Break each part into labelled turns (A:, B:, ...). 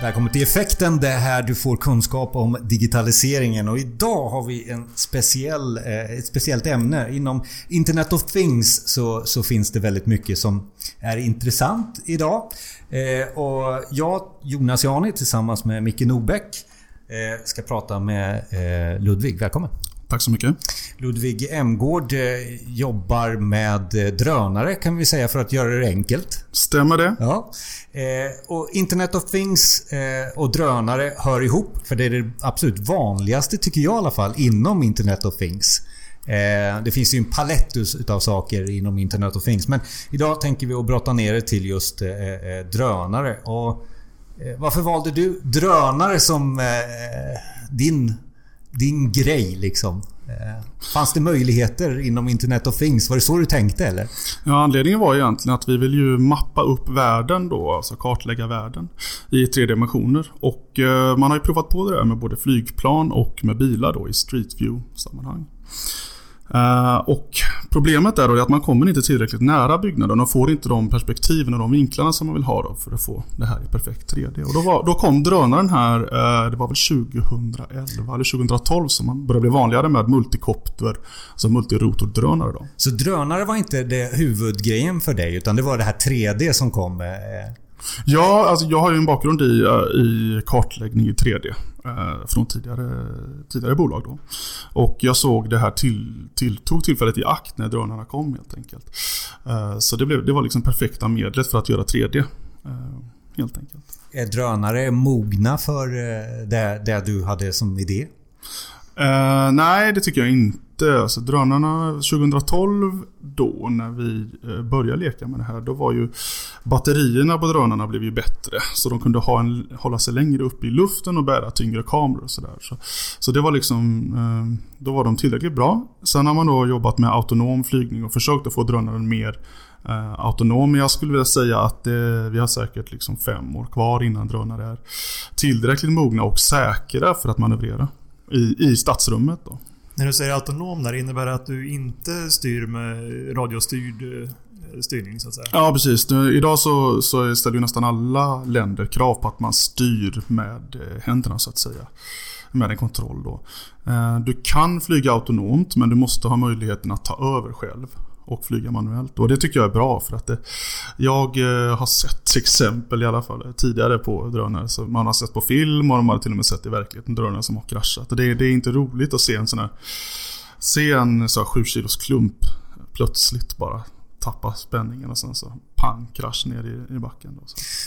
A: Välkommen till Effekten. Det är här du får kunskap om digitaliseringen och idag har vi en speciell, eh, ett speciellt ämne. Inom Internet of Things så, så finns det väldigt mycket som är intressant idag. Eh, och jag, Jonas Jani, tillsammans med Micke Nobäck eh, ska prata med eh, Ludvig. Välkommen!
B: Tack så mycket.
A: Ludvig Emgård jobbar med drönare kan vi säga för att göra det enkelt.
B: Stämmer det.
A: Ja. Eh, och Internet of Things eh, och drönare hör ihop. För det är det absolut vanligaste, tycker jag i alla fall, inom Internet of Things. Eh, det finns ju en palett utav saker inom Internet of Things. Men idag tänker vi att brotta ner det till just eh, eh, drönare. Och, eh, varför valde du drönare som din, din grej liksom? Eh, fanns det möjligheter inom Internet of Things? Var det så du tänkte eller?
B: Ja, anledningen var egentligen att vi vill ju mappa upp världen då, alltså kartlägga världen i tre dimensioner. Och eh, man har ju provat på det där med både flygplan och med bilar då i Street View-sammanhang. Uh, och Problemet är då att man kommer inte tillräckligt nära byggnaden och får inte de perspektiven och de vinklarna som man vill ha för att få det här i perfekt 3D. Och då, var, då kom drönaren här, uh, det var väl 2011 eller 2012 som man började bli vanligare med multikopter, alltså multirotordrönare. Då.
A: Så drönare var inte det huvudgrejen för dig utan det var det här 3D som kom? Eh,
B: Ja, alltså jag har ju en bakgrund i, eh, i kartläggning i 3D. Eh, från tidigare, tidigare bolag. Då. Och jag såg det här till, till, tog tillfället i akt när drönarna kom helt enkelt. Eh, så det, blev, det var liksom perfekta medlet för att göra 3D. Eh, helt enkelt.
A: Är drönare mogna för eh, det, det du hade som idé?
B: Uh, nej, det tycker jag inte. Alltså, drönarna 2012 då när vi eh, började leka med det här. Då var ju batterierna på drönarna blev ju bättre. Så de kunde ha en, hålla sig längre upp i luften och bära tyngre kameror och sådär. Så, så det var liksom, uh, då var de tillräckligt bra. Sen har man då jobbat med autonom flygning och försökt att få drönaren mer Uh, autonom. Jag skulle vilja säga att uh, vi har säkert liksom fem år kvar innan drönare är tillräckligt mogna och säkra för att manövrera i, i stadsrummet. Då.
C: När du säger autonom där, innebär det att du inte styr med radiostyrd eh, styrning så att säga?
B: Ja precis. Idag så, så ställer ju nästan alla länder krav på att man styr med eh, händerna så att säga. Med en kontroll då. Eh, du kan flyga autonomt men du måste ha möjligheten att ta över själv och flyga manuellt. Och det tycker jag är bra för att det, jag eh, har sett exempel i alla fall eh, tidigare på drönare. Så man har sett på film och de har till och med sett i verkligheten drönare som har kraschat. Och det, det är inte roligt att se en sån här, se en så här 7 kilos klump plötsligt bara tappa spänningen och sen så pang, krasch ner i, i backen. Då,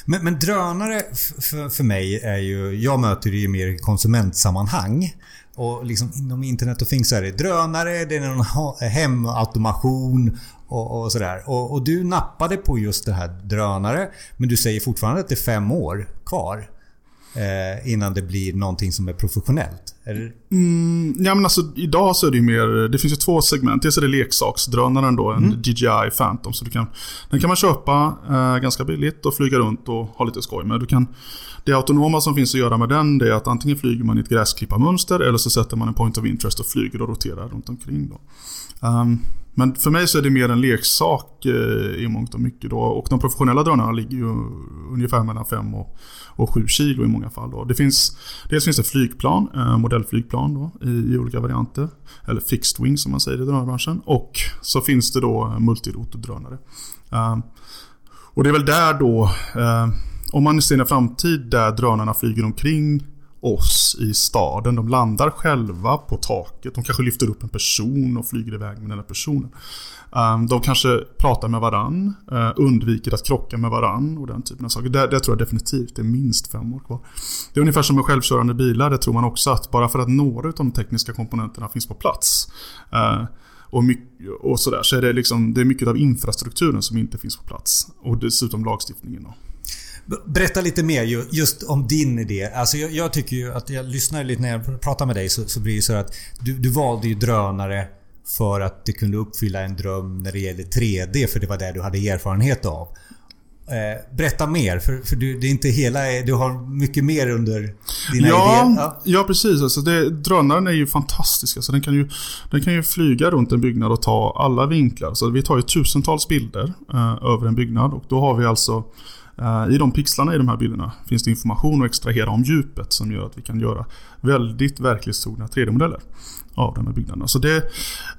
A: men, men, drönare för, för mig är ju... Jag möter det ju mer i konsumentsammanhang. Och liksom inom Internet och Things så är det drönare, det är någon hemautomation och, och sådär. Och, och, du nappade på just det här drönare. Men du säger fortfarande att det är fem år kvar. Eh, innan det blir någonting som är professionellt. Är
B: mm, ja men alltså idag så är det ju mer, det finns ju två segment. Dels är det leksaksdrönaren då, en mm. DJI Phantom. Så du kan, den kan man köpa eh, ganska billigt och flyga runt och ha lite skoj med. Du kan, det autonoma som finns att göra med den det är att antingen flyger man i ett gräsklipparmönster eller så sätter man en point of interest och flyger och roterar runt omkring. Då. Um, men för mig så är det mer en leksak eh, i mångt och mycket. Då. Och de professionella drönarna ligger ju ungefär mellan 5 och, och 7 kilo i många fall. Då. Det finns, dels finns det flygplan, eh, modellflygplan då, i, i, olika varianter. Eller fixed wing som man säger i drönarbranschen. Och så finns det då eh, multirotordrönare. Och det är väl där då, om man ser en framtid där drönarna flyger omkring oss i staden. De landar själva på taket. De kanske lyfter upp en person och flyger iväg med den här personen. Ehm, de kanske pratar med varann, eh, undviker att krocka med varann och den typen av saker. Det, det tror jag definitivt det är minst fem år kvar. Det är ungefär som med självkörande bilar. Det tror man också att bara för att några av de tekniska komponenterna finns på plats eh, och, mycket, och sådär så är det, liksom, det är mycket av infrastrukturen som inte finns på plats. Och dessutom lagstiftningen. Då.
A: Berätta lite mer just om din idé. Alltså jag, jag, tycker ju att jag lyssnar lite när jag pratar med dig så, så blir det så att du, du valde ju drönare för att det kunde uppfylla en dröm när det gäller 3D för det var det du hade erfarenhet av. Eh, berätta mer, för, för du, det är inte hela... Du har mycket mer under dina
B: ja, idéer. Ja, ja precis. Alltså det, drönaren är ju fantastisk. Alltså den, kan ju, den kan ju flyga runt en byggnad och ta alla vinklar. Så vi tar ju tusentals bilder eh, över en byggnad och då har vi alltså Eh, I de pixlarna i de här bilderna finns det information att extrahera om djupet som gör att vi kan göra väldigt verklighetstrogna 3D-modeller av de här byggnaderna. Så det,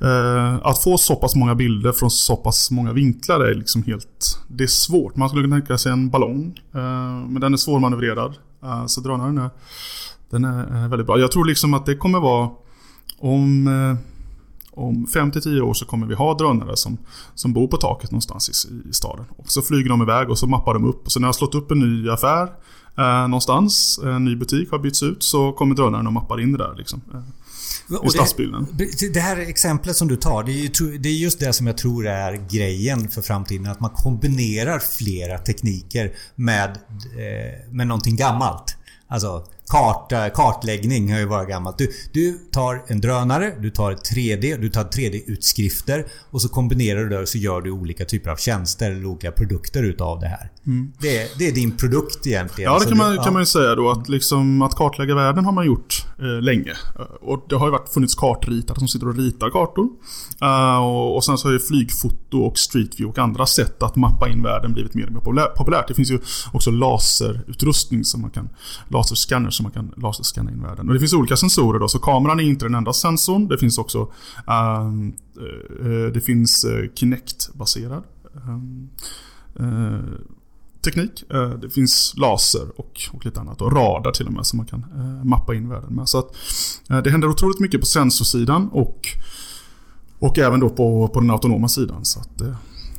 B: eh, att få så pass många bilder från så pass många vinklar är liksom helt... Det är svårt. Man skulle kunna tänka sig en ballong. Eh, men den är svårmanövrerad. Eh, så drönaren är, den är väldigt bra. Jag tror liksom att det kommer vara... Om... Eh, om 5-10 år så kommer vi ha drönare som, som bor på taket någonstans i, i staden. Och så flyger de iväg och så mappar de upp. Och så när jag har slått upp en ny affär eh, någonstans, en ny butik har bytts ut, så kommer drönaren och mappar in det där. Liksom, eh, I stadsbilden.
A: Det, det här exemplet som du tar, det är, ju, det är just det som jag tror är grejen för framtiden. Att man kombinerar flera tekniker med, eh, med någonting gammalt. Alltså karta, kartläggning har ju varit gammalt. Du, du tar en drönare, du tar 3D, du tar 3D-utskrifter och så kombinerar du det och så gör du olika typer av tjänster eller olika produkter utav det här. Mm. Det, det, är din produkt egentligen.
B: Ja, det kan man, du, kan man ju säga då. Att, liksom, att kartlägga världen har man gjort eh, länge. Eh, och det har ju varit, funnits kartritare som sitter och ritar kartor. Uh, och, och sen så har ju flygfoto och streetview och andra sätt att mappa in världen blivit mer och mer populärt. Det finns ju också laserutrustning som man kan... Laserscanner som man kan laserscanna in världen. Och det finns olika sensorer då, så kameran är inte den enda sensorn. Det finns också... Uh, uh, det finns Kinect-baserad. Ehm, teknik. Eh, det finns laser och, och lite annat. Och radar till och med som man kan eh, mappa in världen med. Så att eh, det händer otroligt mycket på sensorsidan och och även då på, på den autonoma sidan. Så att,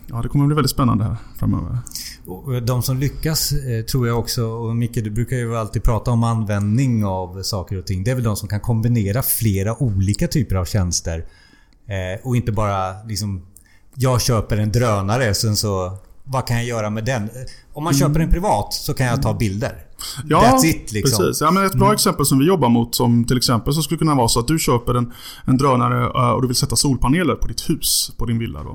B: ja, det kommer att bli väldigt spännande här framöver.
A: Och de som lyckas tror jag också, och Micke du brukar ju alltid prata om användning av saker och ting. Det är väl de som kan kombinera flera olika typer av tjänster. Och inte bara liksom Jag köper en drönare sen så vad kan jag göra med den? Om man köper en privat så kan jag ta bilder.
B: Ja, That's it, liksom. precis. Ja, men ett bra mm. exempel som vi jobbar mot som till exempel så skulle kunna vara så att du köper en, en drönare eh, och du vill sätta solpaneler på ditt hus, på din villa. Då,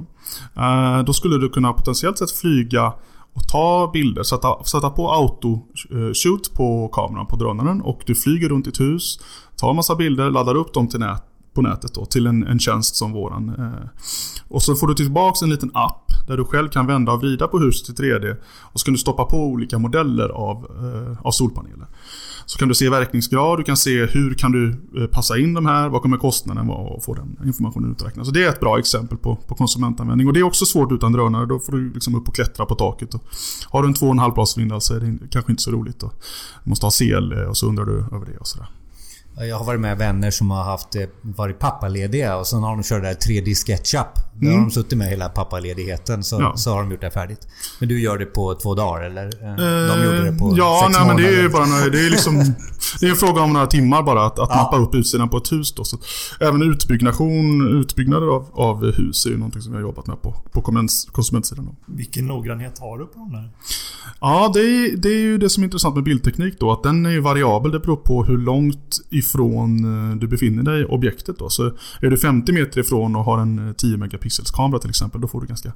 B: uh, då skulle du kunna potentiellt sett flyga och ta bilder, sätta, sätta på auto-shoot på kameran på drönaren och du flyger runt ditt hus, tar massa bilder, laddar upp dem till nät, på nätet då, till en, en tjänst som våran. Eh. Och så får du tillbaks en liten app där du själv kan vända och vrida på huset i 3D. Och så kan du stoppa på olika modeller av, eh, av solpaneler. Så kan du se verkningsgrad, du kan se hur kan du eh, passa in de här, vad kommer kostnaden vara och få den informationen uträknad. Så det är ett bra exempel på, på konsumentanvändning. Och det är också svårt utan drönare, då får du liksom upp och klättra på taket. Och har du en 2,5 blasvinda så är det kanske inte så roligt. Du måste ha CL eh, och så undrar du över det och sådär.
A: Jag har varit med vänner som har haft, eh, varit pappalediga och sen har de kört det här 3D SketchUp. Mm. har de suttit med hela pappaledigheten så, ja. så har de gjort det färdigt. Men du gör det på två dagar eller? De
B: gjorde det på Ja, sex nej, men det är ju bara det är liksom... Det är en fråga om några timmar bara att, att ja. mappa upp utsidan på ett hus då. Så även utbyggnation, utbyggnader av, av hus är ju någonting som vi har jobbat med på, på konsumentsidan. Då.
C: Vilken noggrannhet har du på de där?
B: Ja, det är, det är ju det som är intressant med bildteknik då. Att den är ju variabel. Det beror på hur långt ifrån eh, du befinner dig objektet då. Så är du 50 meter ifrån och har en 10 megapixels kamera till exempel. Då får du ganska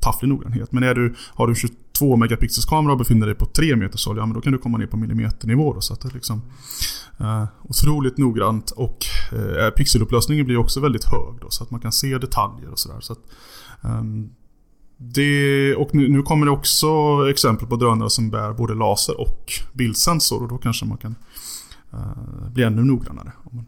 B: tafflig noggrannhet. Men är du, har du 22 megapixels kamera och befinner dig på 3 meters håll. Ja, men då kan du komma ner på millimeternivå. Då, så att det är liksom eh, otroligt noggrant. Och eh, pixelupplösningen blir också väldigt hög. Då, så att man kan se detaljer och sådär. Så ehm, det, och nu, nu, kommer det också exempel på drönare som bär både laser och bildsensor och då kanske man kan uh, bli ännu noggrannare.
A: Men,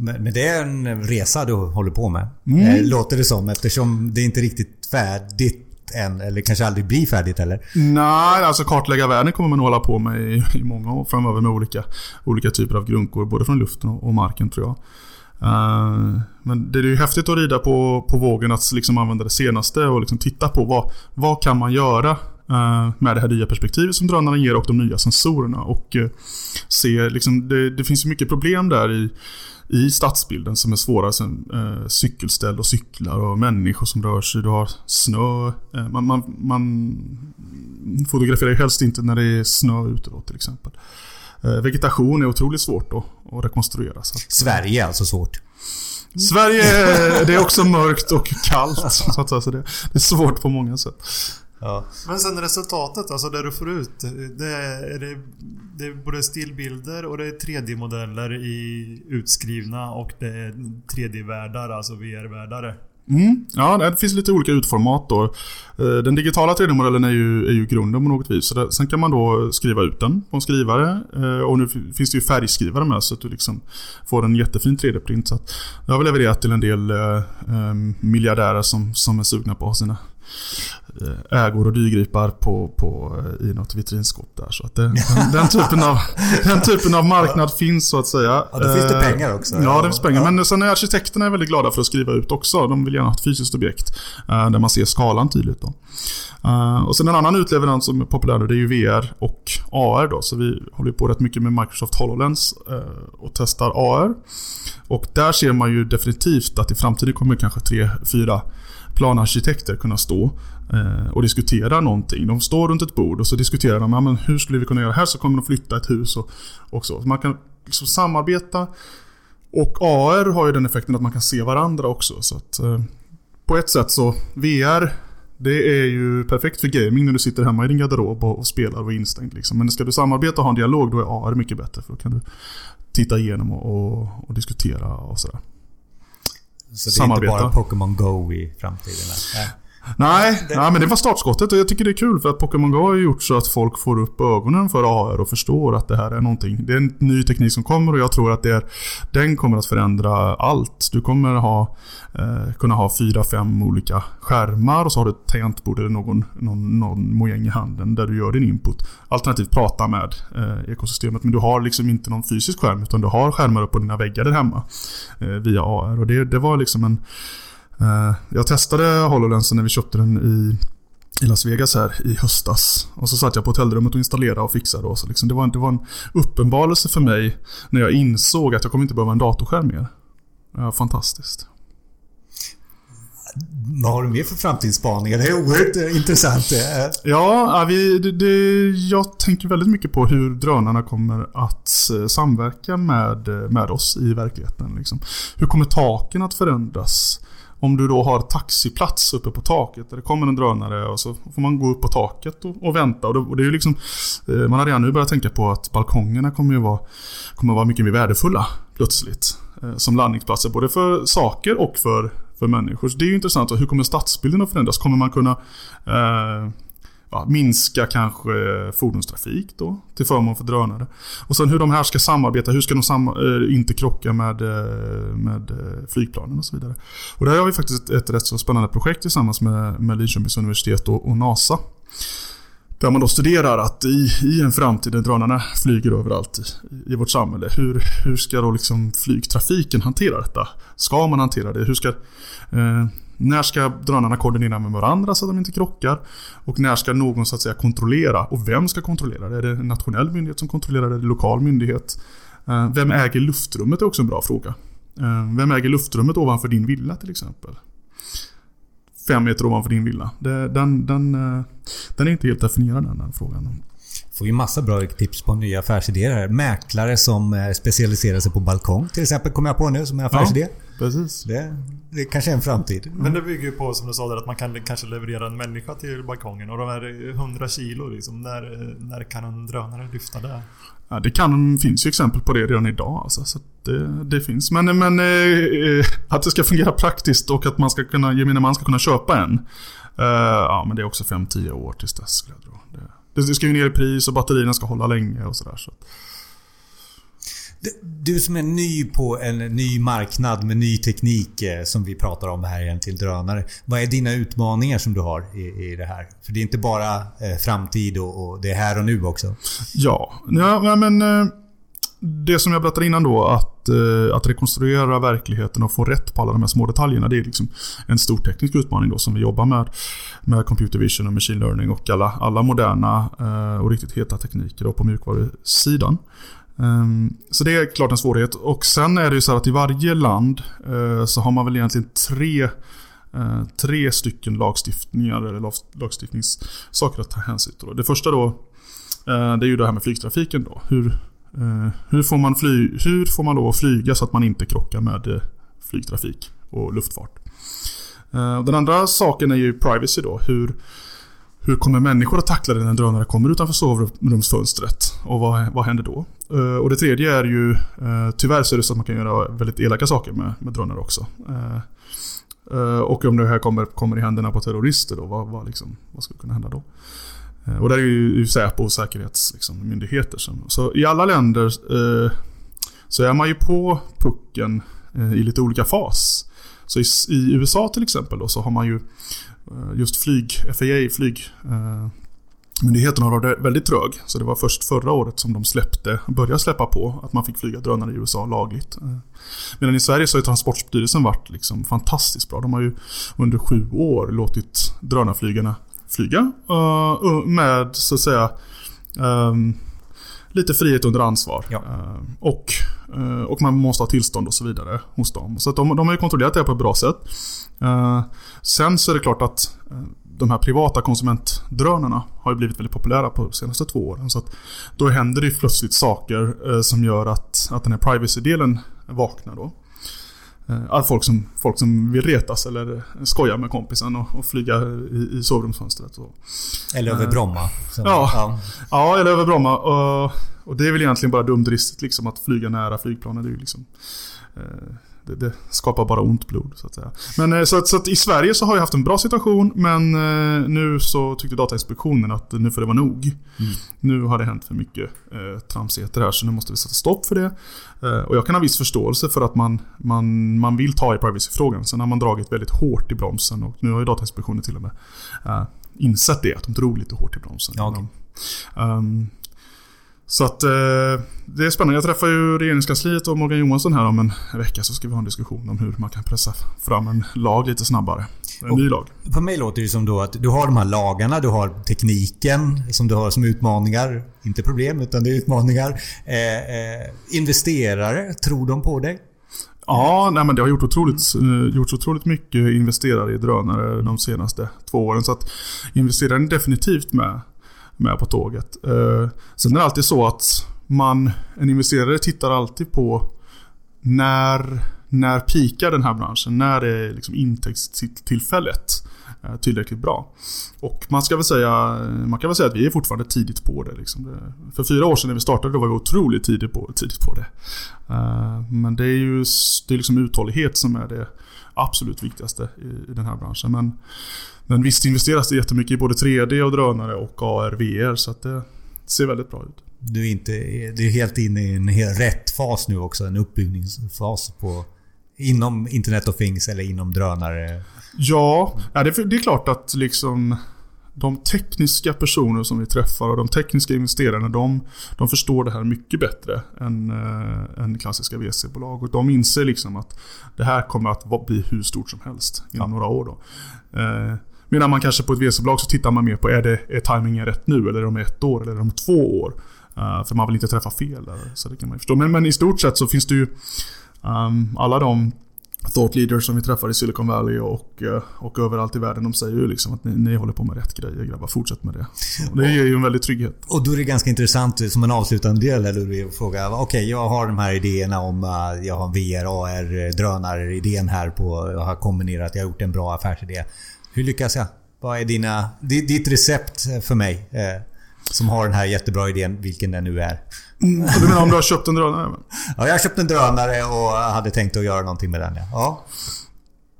A: men det är en resa du håller på med. Mm. Eh, låter det som eftersom det inte är riktigt färdigt än. Eller kanske aldrig blir färdigt eller?
B: Nej, alltså kartlägga världen kommer man hålla på med i, i många år framöver med olika, olika typer av grunkor. Både från luften och, och marken tror jag. Uh, men det är ju häftigt att rida på, på vågen att liksom använda det senaste och liksom titta på vad, vad kan man göra uh, med det här nya perspektivet som drönarna ger och de nya sensorerna. Och uh, se, liksom, det, det finns ju mycket problem där i, i stadsbilden som är svåra. Som, cykelställ och cyklar och människor som rör sig. Du har snö. man, man, man fotograferar ju helst inte när det är snö ute då till exempel. Eh, vegetation är otroligt svårt att, att rekonstruera. Så att,
A: Sverige är alltså svårt?
B: Sverige det är också mörkt och kallt. Så, att säga, så det, det är svårt på många sätt.
C: Ja. Men sen resultatet, alltså det du får ut. Det är, det, det är både stillbilder och det är 3D-modeller i utskrivna och det är 3D-världar, alltså VR-världar.
B: Mm, ja, det finns lite olika utformat då. Eh, den digitala 3D-modellen är ju, är ju grunden på något vis. Så sen kan man då skriva ut den på en skrivare. Eh, och nu finns det ju färgskrivare med så att du liksom får en jättefin 3D-print. Så att jag har levererat till en del eh, miljardärer som, som är sugna på sina Eh, ägor och dyrgripar på, på, eh, i något vitrinskåp där. Så att det, den, den, typen av, den typen av marknad finns så att säga.
A: Ja, då finns det eh, pengar också.
B: Ja, det finns pengar. Ja. Men sen är arkitekterna väldigt glada för att skriva ut också. De vill gärna ha ett fysiskt objekt där man ser skalan tydligt. Då. Och sen en annan utleverans som är populär nu det är ju VR och AR då. Så vi håller på rätt mycket med Microsoft HoloLens och testar AR. Och där ser man ju definitivt att i framtiden kommer kanske tre, fyra planarkitekter kunna stå eh, och diskutera någonting. De står runt ett bord och så diskuterar de ja, men hur skulle vi kunna göra här så kommer de flytta ett hus och, och så. Man kan liksom samarbeta och AR har ju den effekten att man kan se varandra också. Så att, eh, på ett sätt så VR det är ju perfekt för gaming när du sitter hemma i din garderob och, och spelar och är instängd. Liksom. Men ska du samarbeta och ha en dialog då är AR mycket bättre för då kan du titta igenom och, och, och diskutera och sådär.
A: Så det är inte bara Pokémon Go i framtiden?
B: Nej. Nej, det... nej, men det var startskottet och jag tycker det är kul för att Pokémon Go har gjort så att folk får upp ögonen för AR och förstår att det här är någonting. Det är en ny teknik som kommer och jag tror att det är, den kommer att förändra allt. Du kommer ha, eh, kunna ha fyra, fem olika skärmar och så har du ett tangentbord eller någon, någon, någon mojäng i handen där du gör din input. Alternativt prata med eh, ekosystemet men du har liksom inte någon fysisk skärm utan du har skärmar upp på dina väggar där hemma eh, via AR och det, det var liksom en jag testade HoloLensen när vi köpte den i, i Las Vegas här i höstas. Och så satt jag på hotellrummet och installerade och fixade. Och så liksom, det, var, det var en uppenbarelse för mig när jag insåg att jag kommer inte behöva en datorskärm mer. Fantastiskt.
A: Vad har du mer för framtidsspaningar? Det är oerhört eh, intressant.
B: Ja, vi, det, det, jag tänker väldigt mycket på hur drönarna kommer att eh, samverka med, med oss i verkligheten. Liksom. Hur kommer taken att förändras? Om du då har taxiplats uppe på taket där det kommer en drönare och så får man gå upp på taket och, och vänta. Och det, och det, är ju liksom, eh, man har redan nu börjat tänka på att balkongerna kommer ju vara, kommer vara mycket mer värdefulla plötsligt. Eh, som landningsplatser både för saker och för, för människor. Så det är ju intressant. Hur kommer stadsbilden att förändras? Kommer man kunna eh, ja, minska kanske eh, fordonstrafik då till förmån för drönare. Och sen hur de här ska samarbeta, hur ska de sam eh, inte krocka med, eh, med flygplanen och så vidare. Och där har vi faktiskt ett, ett rätt så spännande projekt tillsammans med, med Linköpings universitet och, och NASA. Där man då studerar att i, i en framtid när drönarna flyger överallt i, i vårt samhälle. Hur, hur ska då liksom flygtrafiken hantera detta? Ska man hantera det? Hur ska eh, när ska drönarna koordinera med varandra så att de inte krockar? Och när ska någon så att säga kontrollera? Och vem ska kontrollera det? Är det en nationell myndighet som kontrollerar det? Är det en lokal myndighet? Eh, vem äger luftrummet är också en bra fråga. Eh, vem äger luftrummet ovanför din villa till exempel? Fem meter ovanför din villa. Den, den, eh, den är inte helt definierad den, den frågan.
A: Får ju massa bra tips på nya affärsidéer här. Mäklare som specialiserar sig på balkong till exempel kommer jag på nu som en affärsidé. Ja.
B: Precis.
A: Det, det kanske är en framtid.
C: Mm. Men det bygger ju på som du sa där att man kan kanske leverera en människa till balkongen och de här 100 kilo liksom. När, när kan en drönare lyfta det?
B: Ja, det kan, finns ju exempel på det redan idag. Alltså, så det, det, finns. Men, men eh, eh, att det ska fungera praktiskt och att man ska kunna, gemene man ska kunna köpa en. Eh, ja, men det är också 5-10 år tills dess skulle jag tro. Det, det ska ju ner i pris och batterierna ska hålla länge och sådär. Så.
A: Du som är ny på en ny marknad med ny teknik eh, som vi pratar om här till drönare. Vad är dina utmaningar som du har i, i det här? För det är inte bara eh, framtid och, och, det är här och nu också.
B: Ja, ja men eh, det som jag berättade innan då att, eh, att rekonstruera verkligheten och få rätt på alla de här små detaljerna. Det är liksom en stor teknisk utmaning då som vi jobbar med. Med computer vision och machine learning och alla, alla moderna och riktigt heta tekniker då på mjukvarusidan. Ehm, så det är klart en svårighet. Och sen är det ju så att i varje land eh, så har man väl egentligen tre, eh, tre stycken lagstiftningar eller lagstiftningssaker att ta hänsyn till. Det första då eh, det är ju det här med flygtrafiken då. Hur, hur, får man fly, hur får man då flyga så att man inte krockar med flygtrafik och luftfart? Den andra saken är ju privacy då. Hur, hur kommer människor att tackla det när en drönare kommer utanför sovrumsfönstret? Och vad, vad händer då? Uh, och det tredje är ju, uh, tyvärr så är det så att man kan göra väldigt elaka saker med, med drönare också. Uh, och om det här kommer, kommer i händerna på terrorister då, vad, vad, liksom, vad skulle kunna hända då? Och där är ju Säpo och säkerhetsmyndigheter. Liksom. Så i alla länder så är man ju på pucken i lite olika fas. Så i, i, USA till exempel då, så har man ju just flyg, FAA, flyg eh, har varit väldigt trög, så det var först förra året som de släppte, började släppa på att man fick flyga drönare i USA lagligt. Eh, medan i Sverige så har Transportstyrelsen varit liksom fantastiskt bra. De har ju under sju år låtit drönarflygarna flyga med så att säga um, lite frihet under ansvar. Ja. Och, Eh, och man måste ha tillstånd och så vidare hos dem. Så de, de har ju kontrollerat det på ett bra sätt. Eh, sen så är det klart att eh, de här privata konsumentdrönarna har ju blivit väldigt populära på de senaste två åren. Så att då händer det plötsligt saker som gör att, att den här privacy-delen vaknar då. Eh, folk som, folk som vill retas eller skoja med kompisen och, och flyga i, i sovrumsfönstret. Och,
A: eller över Bromma.
B: Ja, ja. ja, eller över Bromma. Och, och, det är väl egentligen bara dumdristigt liksom att flyga nära flygplanen. Det är ju liksom, eh, det, det, skapar bara ont blod så att säga. Men eh, så att, så att, i Sverige så har jag haft en bra situation men eh, nu så tyckte Datainspektionen att nu får det vara nog. Mm. Nu har det hänt för mycket eh, tramsigheter här så nu måste vi sätta stopp för det. Eh, och jag kan ha viss förståelse för att man, man, man vill ta i privacyfrågan. Sen har man dragit väldigt hårt i bromsen och nu har ju Datainspektionen till och med eh, insett det, att de drog lite hårt i bromsen.
A: Ja, okay.
B: um, så att eh, det är spännande. Jag träffar ju regeringskansliet och Morgan Johansson här om en vecka så ska vi ha en diskussion om hur man kan pressa fram en lag lite snabbare. En och ny lag.
A: För mig låter det som då att du har de här lagarna, du har tekniken som du har som utmaningar. Inte problem, utan det är utmaningar. Eh, eh, investerare, tror de på dig?
B: Ja, nej men det har gjort otroligt, eh, gjorts otroligt mycket investerare i drönare de senaste två åren. Så att investeraren är definitivt med med på tåget. Eh, sen är det alltid så att man, en investerare tittar alltid på när, när pikar den här branschen? När är liksom intäktstillfället eh, tillräckligt bra? Och man, ska väl säga, man kan väl säga att vi är fortfarande tidigt på det. Liksom. För fyra år sedan när vi startade då var vi otroligt tidigt på, tidigt på det. Eh, men det är ju det är liksom uthållighet som är det absolut viktigaste i, i den här branschen. Men men visst investeras det jättemycket i både 3D och drönare och AR, VR så att det ser väldigt bra ut.
A: Du är, inte, du är helt inne i en helt rätt fas nu också. En uppbyggningsfas på Inom Internet of Things eller inom drönare?
B: Ja, det, det är klart att liksom de tekniska personer som vi träffar och de tekniska investerarna de, de förstår det här mycket bättre än, äh, än klassiska VC-bolag. Och de inser liksom att det här kommer att bli hur stort som helst inom ja. några år. Då. Äh, Medan man kanske på ett VC-bolag så tittar man mer på är, det, är timingen rätt nu eller om ett år eller om två år. Uh, för man vill inte träffa fel där. Så det kan man förstå. Men, men i stort sett så finns det ju um, alla de thought leaders som vi träffar i Silicon Valley och, eh, och överallt i världen. De säger ju liksom att ni, ni håller på med rätt grejer grabbar. Fortsätt med det. Och det ger ju en väldig trygghet.
A: Och då är det ganska intressant eh, som en avslutande del eller att fråga. Okej, okay, jag har de här idéerna om eh, jag har VR, AR, drönaridén här på. Jag har kombinerat, jag har gjort en bra affärsidé. Hur lyckas jag? Vad är dina, ditt recept för mig? Eh, som har den här jättebra idén, vilken den nu är.
B: Mm, du menar om du har köpt en drönare?
A: Ja, jag har köpt en drönare och hade tänkt att göra någonting med den. Ja,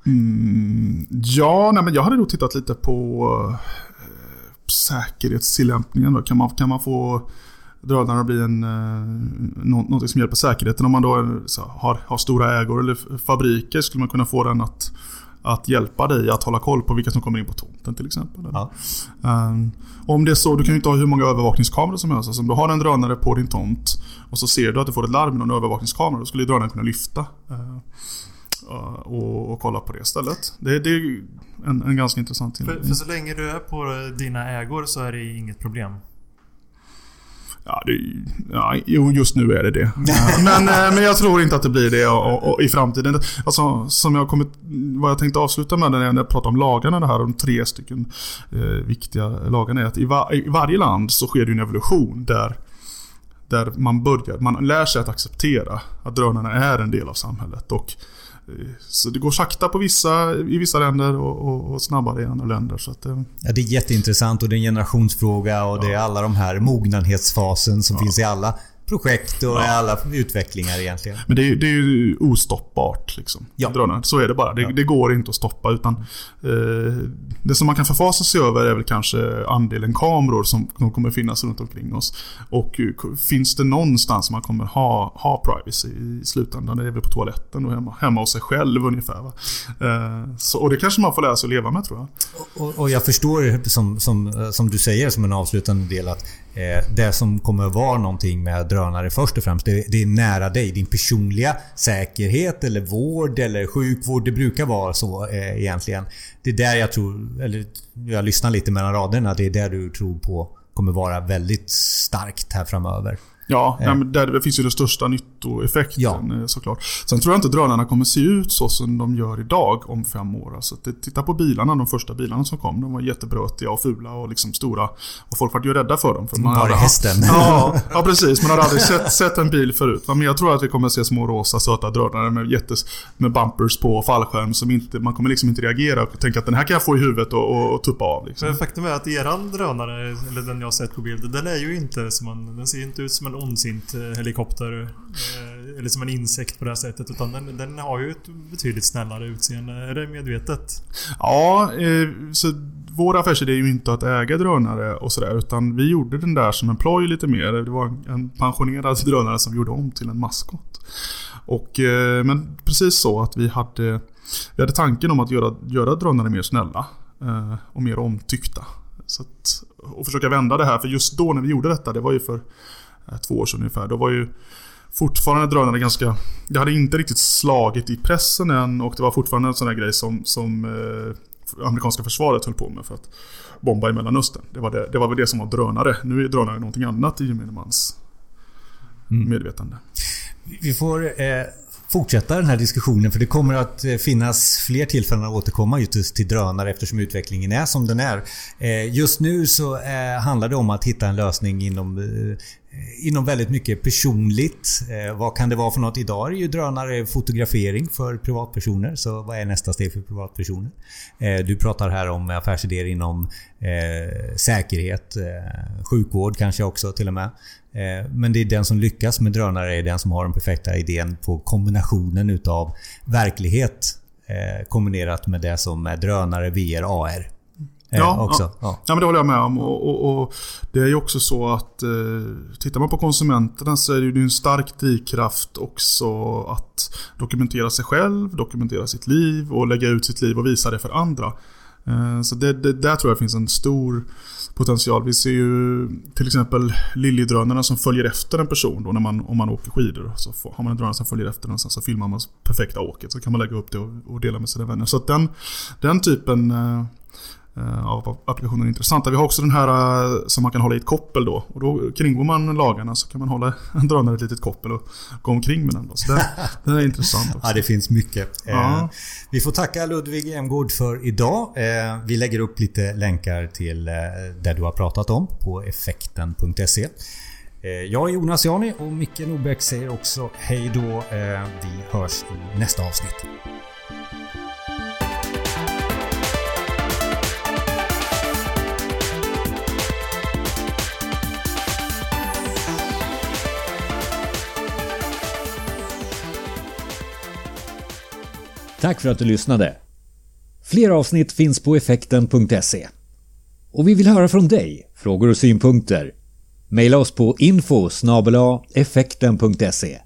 B: mm, ja nej, men jag hade nog tittat lite på äh, säkerhetstillämpningen. Då. Kan, man, kan man få drönare att bli en, äh, något som hjälper säkerheten? Om man då är, så, har, har stora ägor eller fabriker skulle man kunna få den att att hjälpa dig att hålla koll på vilka som kommer in på tomten till exempel. Ja. Um, om det är så, du kan ju inte ha hur många övervakningskameror som helst. Alltså, om du har en drönare på din tomt och så ser du att du får ett larm med någon övervakningskamera. Då skulle drönaren kunna lyfta uh, och, och, kolla på det istället. Det, det är en, en ganska intressant
C: för, för så länge du är på dina ägor så är det inget problem?
B: Ja, det, ja, just nu är det det. men, eh, men jag tror inte att det blir det och, och, i framtiden. Alltså, som jag kommit, vad jag tänkte avsluta med när jag pratar om lagarna, det här, de tre stycken eh, viktiga lagarna är att i, var, i, varje land så sker det en evolution där, där man börjar, man lär sig att acceptera att drönarna är en del av samhället. Och så det går sakta på vissa, i vissa länder och, och, och snabbare i andra länder. Så att,
A: eh. ja, det är jätteintressant och det är en generationsfråga och det är alla de här mognadsfasen som ja. finns i alla projekt och alla utvecklingar egentligen.
B: Men det är, det är ju ostoppbart. Liksom,
A: Ja.
B: Så är det bara. Det,
A: Ja.
B: det går inte att stoppa. Utan, eh, det som man kan förfasa sig över är väl kanske andelen kameror som, som kommer finnas runt omkring oss. Och eh, finns det någonstans man kommer ha, ha privacy i slutändan? Det är väl på toaletten och hemma, hemma hos sig själv ungefär. Va? Eh, så, och det kanske man får lära sig att leva med tror jag.
A: Och, och jag förstår som, som, som du säger som en avslutande del att eh, det som kommer vara någonting med drönare först och främst det, det är nära dig. Din personliga säkerhet eller vård eller sjukvård. Det brukar vara så eh, egentligen. Det är där jag tror, eller jag lyssnar lite mellan raderna. Det är där du tror på kommer vara väldigt starkt här framöver.
B: Ja, men där det finns ju den största nyttoeffekten
A: Ja.
B: eh, såklart. Sen tror jag inte drönarna kommer se ut så som de gör idag om fem år. Alltså, titta på bilarna, de första bilarna som kom. De var jättebrötiga och fula och liksom stora. Och folk var ju rädda för dem. För man
A: Var
B: hade
A: hästen?
B: Ja, ja, precis. Man hade aldrig sett, sett en bil förut. Men jag tror att vi kommer se små rosa söta drönare med, jättes, med bumpers på och fallskärm. Som inte, man kommer liksom inte reagera och tänka att den här kan jag få i huvudet och, och, och tuppa av. Liksom.
C: Men faktum är att eran drönare, eller den jag har sett på bild, den är ju inte som en... Den ser inte ut som en ondsint eh, helikopter. Eh, eller som en insekt på det här sättet. Utan den, den har ju ett betydligt snällare utseende. Är det medvetet?
B: Ja, eh, så vår affärsidé är ju inte att äga drönare och sådär. Utan vi gjorde den där som en ploj lite mer. Det var en pensionerad drönare som vi gjorde om till en maskot. Och, eh, men precis så att vi hade, vi hade tanken om att göra, göra drönare mer snälla. eh, Och mer omtyckta. Så att, och försöka vända det här. För just då när vi gjorde detta, det var ju för eh, två år sedan ungefär. Då var ju fortfarande drönare ganska... Det hade inte riktigt slagit i pressen än och det var fortfarande en sån här grej som, som eh, amerikanska försvaret höll på med för att bomba i Mellanöstern. Det var, det, det var väl det som var drönare. Nu är drönare någonting annat i gemene mans medvetande.
A: Vi får eh, fortsätta den här diskussionen för det kommer att eh, finnas fler tillfällen att återkomma just till drönare eftersom utvecklingen är som den är. Eh, just nu så eh, handlar det om att hitta en lösning inom Eh, inom väldigt mycket personligt. Eh, vad kan det vara för något? Idag är det ju drönare fotografering för privatpersoner. Så vad är nästa steg för privatpersoner? Eh, du pratar här om affärsidéer inom eh, säkerhet, eh, sjukvård kanske också till och med. Eh, men det är den som lyckas med drönare är den som har den perfekta idén på kombinationen utav verklighet kombinerat med det som är drönare, VR, AR eh,
B: Ja,
A: också.
B: ja.
A: Ja.
B: Men det håller jag med om. Och, och, och det är ju också så att eh, tittar man på konsumenterna så är det ju en stark drivkraft också att dokumentera sig själv, dokumentera sitt liv och lägga ut sitt liv och visa det för andra. Eh, så det, det, där tror jag finns en stor potential. Vi ser ju till exempel Liljedrönarna som följer efter en person då när man, om man åker skidor. Så får, har man en drönare som följer efter den och sen så filmar man perfekta åket. Så kan man lägga upp det och, och dela med sina vänner. Så att den, den typen eh, av applikationer är intressanta. Vi har också den här eh, som man kan hålla i ett koppel då. Och då kringgår man lagarna så kan man hålla en drönare i ett litet koppel och gå omkring med den. Då. Så det, det är intressant också.
A: Ja, det finns mycket.
B: Ja.
A: Eh, vi får tacka Ludvig Emgård för idag. Eh, vi lägger upp lite länkar till eh, det du har pratat om på effekten.se. Eh, jag är Jonas Jani och Micke Nordbeck säger också hej då. Eh, vi hörs i nästa avsnitt.
D: Tack för att du lyssnade. Fler avsnitt finns på effekten.se. Och vi vill höra från dig, frågor och synpunkter. Maila oss på info effekten.se